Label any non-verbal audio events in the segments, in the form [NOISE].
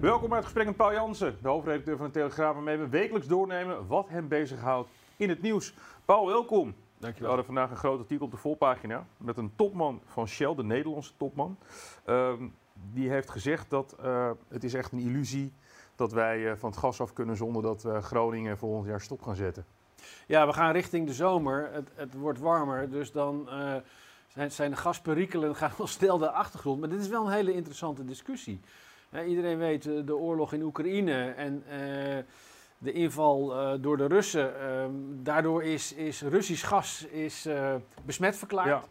Welkom bij het gesprek met Paul Jansen, de hoofdredacteur van de Telegraaf, waarmee we wekelijks doornemen wat hem bezighoudt in het nieuws. Paul, welkom. We Dankjewel. hadden vandaag een groot artikel op de voorpagina met een topman van Shell, de Nederlandse topman. Ehm, die heeft gezegd dat eh, het is echt een illusie dat wij eh, van het gas af kunnen zonder dat eh, Groningen volgend jaar stop gaan zetten. Ja, we gaan richting de zomer. Het, het wordt warmer, dus dan zijn, zijn de gasperikelen gaan [LAUGHS] al snel de achtergrond. Maar dit is wel een hele interessante discussie. Hè, iedereen weet eh, de oorlog in Oekraïne en eh, de inval eh, door de Russen. Ehm, daardoor is, is Russisch gas is, besmet verklaard. Ja.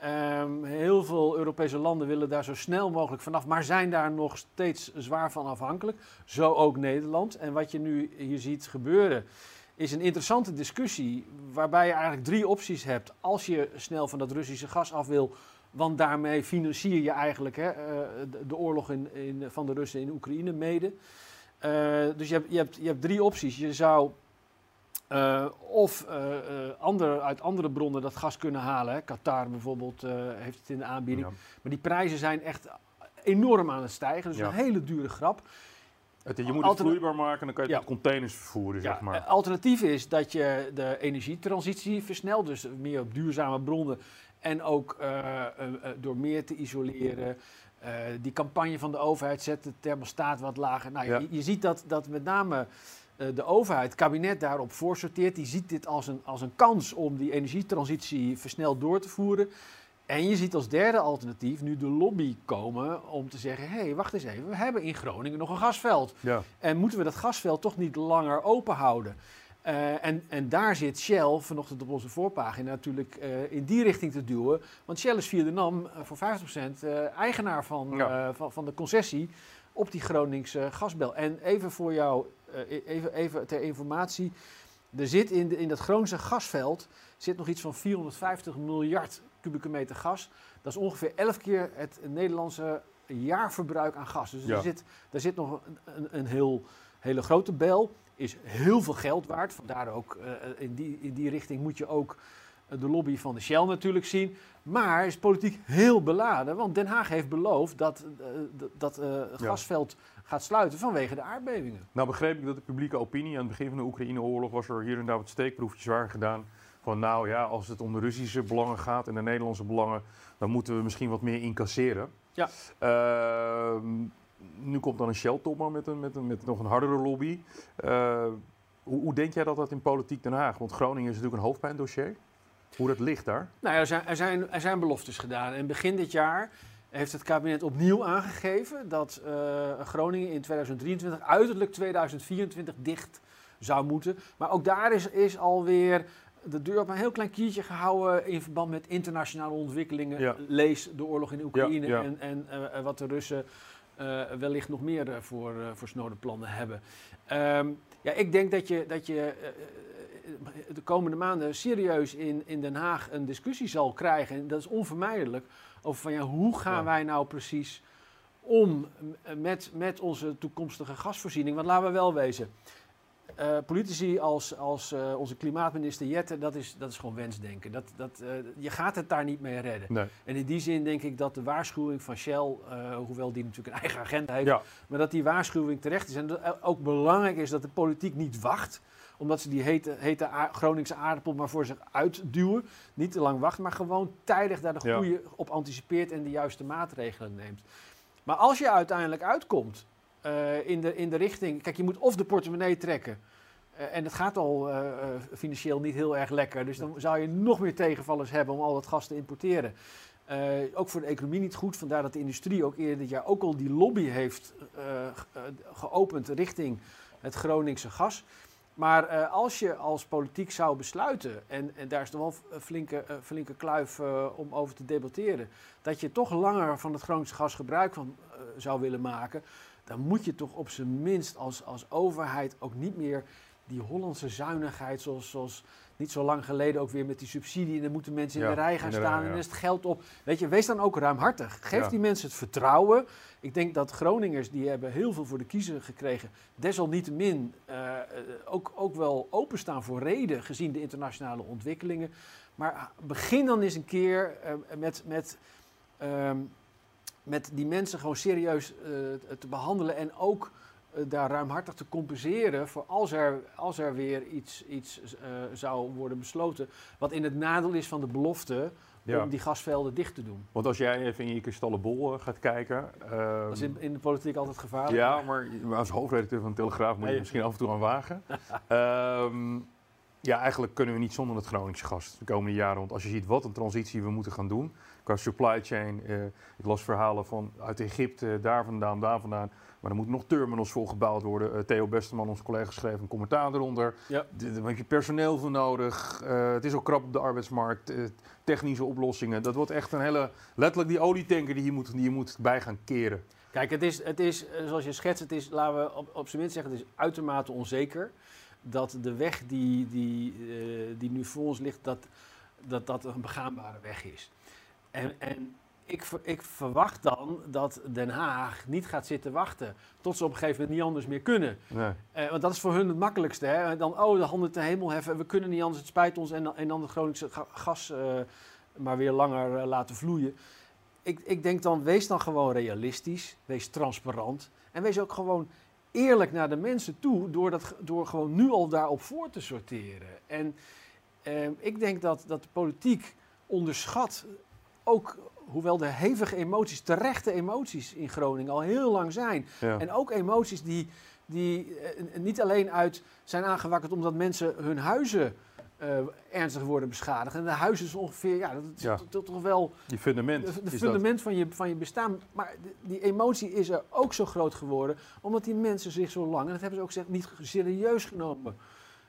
Ehm, heel veel Europese landen willen daar zo snel mogelijk vanaf, maar zijn daar nog steeds zwaar van afhankelijk. Zo ook Nederland. En wat je nu hier ziet gebeuren, is een interessante discussie waarbij je eigenlijk drie opties hebt. Als je snel van dat Russische gas af wil, want daarmee financier je eigenlijk hè, eh, de, oorlog in, in, van de Russen in Oekraïne mede. Eh, dus je hebt, je, hebt, je hebt drie opties. Je zou eh, of andere, uit andere bronnen dat gas kunnen halen. Hè. Qatar bijvoorbeeld heeft het in de aanbieding. Ja. Maar die prijzen zijn echt enorm aan het stijgen. Dus Ja. een hele dure grap. Het, je moet het Altern- vloeibaar maken en dan kan je het Ja. met containers vervoeren, zeg Ja, maar. eh, alternatief is dat je de energietransitie versnelt, dus meer op duurzame bronnen en ook eh, eh, door meer te isoleren. die campagne van de overheid zet de thermostaat wat lager. Nou, Ja. je, je ziet dat, dat met name de overheid, het kabinet daarop voorsorteert. Die ziet dit als een, als een kans om die energietransitie versneld door te voeren. En je ziet als derde alternatief nu de lobby komen om te zeggen: hé, hey, wacht eens even, we hebben in Groningen nog een gasveld. ja. En moeten we dat gasveld toch niet langer open houden? Eh, en, en daar zit Shell vanochtend op onze voorpagina natuurlijk eh, in die richting te duwen. Want Shell is via de NAM eh, voor 50% eh, eigenaar van, Ja. van, van de concessie op die Groningse gasbel. En even voor jou, eh, even, even ter informatie. Er zit in, de, in dat Groningse gasveld zit nog iets van 450 miljard kubieke meter gas. Dat is ongeveer 11 keer het Nederlandse jaarverbruik aan gas. Dus Ja. er, zit, daar zit nog een, een, heel, hele grote bel. Is heel veel geld waard. Vandaar ook eh, in, die, in die richting moet je ook eh, de lobby van de Shell natuurlijk zien. Maar is politiek heel beladen. Want Den Haag heeft beloofd dat eh, dat- eh, Ja. gasveld gaat sluiten vanwege de aardbevingen. Nou begreep ik dat de publieke opinie aan het begin van de Oekraïne-oorlog was er hier en daar wat steekproefjes waren gedaan. Van nou ja, als het om de Russische belangen gaat en de Nederlandse belangen, dan moeten we misschien wat meer incasseren. Ja. Ehm, nu komt dan een Shell-topman met, een, met, een, met nog een hardere lobby. Eh, hoe, hoe denk jij dat dat in politiek Den Haag? Want Groningen is natuurlijk een hoofdpijndossier. Hoe dat ligt daar? Nou ja, er zijn, er, zijn, er zijn beloftes gedaan. En begin dit jaar heeft het kabinet opnieuw aangegeven dat eh, Groningen in 2023, uiterlijk 2024, dicht zou moeten. Maar ook daar is, is alweer de deur op een heel klein kiertje gehouden in verband met internationale ontwikkelingen. Ja. Lees de oorlog in Oekraïne Ja, ja. en, en eh, wat de Russen eh, wellicht nog meer eh, voor, voor snode plannen hebben. Ehm, ja, ik denk dat je, dat je de komende maanden serieus in, in Den Haag een discussie zal krijgen. En dat is onvermijdelijk. Over van ja, hoe gaan wij nou precies om met, met onze toekomstige gasvoorziening? Want laten we wel wezen. Eh, politici als, als eh, onze klimaatminister Jette, dat is, dat is gewoon wensdenken. Dat, dat, eh, je gaat het daar niet mee redden. Nee. En in die zin denk ik dat de waarschuwing van Shell, hoewel die natuurlijk een eigen agenda heeft, Ja, maar dat die waarschuwing terecht is. En dat ook belangrijk is dat de politiek niet wacht, omdat ze die hete, hete Groningse aardappel maar voor zich uitduwen. Niet te lang wachten, maar gewoon tijdig daar de Ja. goede op anticipeert en de juiste maatregelen neemt. Maar als je uiteindelijk uitkomt eh, in, de, in de richting, kijk, je moet of de portemonnee trekken. eh, en het gaat al eh, financieel niet heel erg lekker. Dus dan zou je nog meer tegenvallers hebben om al dat gas te importeren. Ook voor de economie niet goed. Vandaar dat de industrie ook eerder dit jaar ook al die lobby heeft ge- geopend richting het Groningse gas. Maar als je als politiek zou besluiten, en, en daar is toch wel een flinke, flinke kluif om over te debatteren, dat je toch langer van het Groningse gas gebruik van zou willen maken, dan moet je toch op zijn minst als, als overheid ook niet meer die Hollandse zuinigheid, zoals, zoals niet zo lang geleden ook weer met die subsidie. En dan moeten mensen in de rij gaan staan en dan is het geld op. Weet je, wees dan ook ruimhartig. Geef die mensen het vertrouwen. Ik denk dat Groningers, die hebben heel veel voor de kiezer gekregen. Desalniettemin uh, ook, ook wel openstaan voor reden, gezien de internationale ontwikkelingen. Maar begin dan eens een keer uh, met... met um, met die mensen gewoon serieus uh, te behandelen en ook uh, daar ruimhartig te compenseren voor als er, als er weer iets, iets uh, zou worden besloten. Wat in het nadeel is van de belofte ja. om die gasvelden dicht te doen. Want als jij even in je kristallenbol gaat kijken. Uh, dat is in, in, de politiek altijd gevaarlijk. Ja, maar als hoofdredacteur van de Telegraaf moet je misschien af en toe aan wagen. um, [LAUGHS] ja, eigenlijk kunnen we niet zonder het Groningse gas de komende jaren. Want als je ziet wat een transitie we moeten gaan doen qua supply chain. Uh, ik las verhalen van uit Egypte, daar vandaan, daar vandaan. Maar er moeten nog terminals voor gebouwd worden. Uh, Theo Besterman, onze collega, schreef een commentaar eronder. Ja. Daar heb je personeel voor nodig. Uh, het is ook krap op de arbeidsmarkt. technische oplossingen. Dat wordt echt een hele... Letterlijk die olietanker die je moet, die je moet bij gaan keren. Kijk, het is, het is, zoals je schetst, het is, laten we op, op zijn minst zeggen, het is uitermate onzeker dat de weg die, die, uh, die nu voor ons ligt, dat, dat dat een begaanbare weg is. En, en ik, ik, verwacht dan dat Den Haag niet gaat zitten wachten tot ze op een gegeven moment niet anders meer kunnen. Nee. Uh, want dat is voor hun het makkelijkste. Hè? Dan, oh, de handen te hemel heffen, we kunnen niet anders, het spijt ons. En, en dan het Groningse gas uh, maar weer langer laten vloeien. Ik, ik denk dan, wees dan gewoon realistisch, wees transparant. En wees ook gewoon eerlijk naar de mensen toe door, dat, door gewoon nu al daarop voor te sorteren. En eh, ik denk dat, dat de politiek onderschat, ook hoewel de hevige emoties, terechte emoties in Groningen al heel lang zijn. Ja. En ook emoties die, die eh, niet alleen uit zijn aangewakkerd omdat mensen hun huizen uh, ernstig worden beschadigd. En de huis is ongeveer, ja, dat is ja. toch wel... Die fundament. De fundament van je, van je bestaan. Maar die emotie is er ook zo groot geworden, omdat die mensen zich zo lang, en dat hebben ze ook gezegd, niet serieus genomen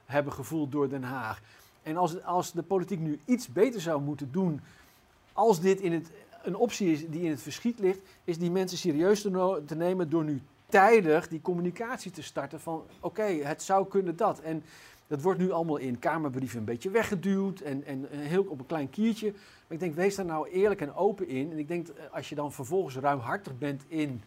hebben gevoeld door Den Haag. En als, als de politiek nu iets beter zou moeten doen, als dit in het, een optie is die in het verschiet ligt, is die mensen serieus te, no te nemen door nu tijdig die communicatie te starten van, oké, okay, het zou kunnen dat. En dat wordt nu allemaal in kamerbrieven een beetje weggeduwd en, en heel op een klein kiertje. Maar ik denk, wees daar nou eerlijk en open in. En ik denk, eh, als je dan vervolgens ruimhartig bent in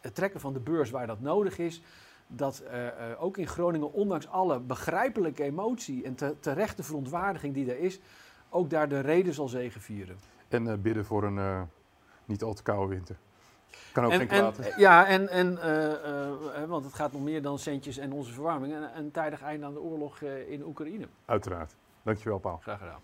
het trekken van de beurs waar dat nodig is, dat uh, uh, ook in Groningen, ondanks alle begrijpelijke emotie en te, terechte verontwaardiging die er is, ook daar de reden zal zegevieren. En bidden voor een niet al te koude winter. Kan ook en, geen kwaad. En, ja, en, en uh, uh, want het gaat om meer dan centjes en onze verwarming. En een tijdig einde aan de oorlog uh, in Oekraïne. Uiteraard. Dankjewel, Paul. Graag gedaan.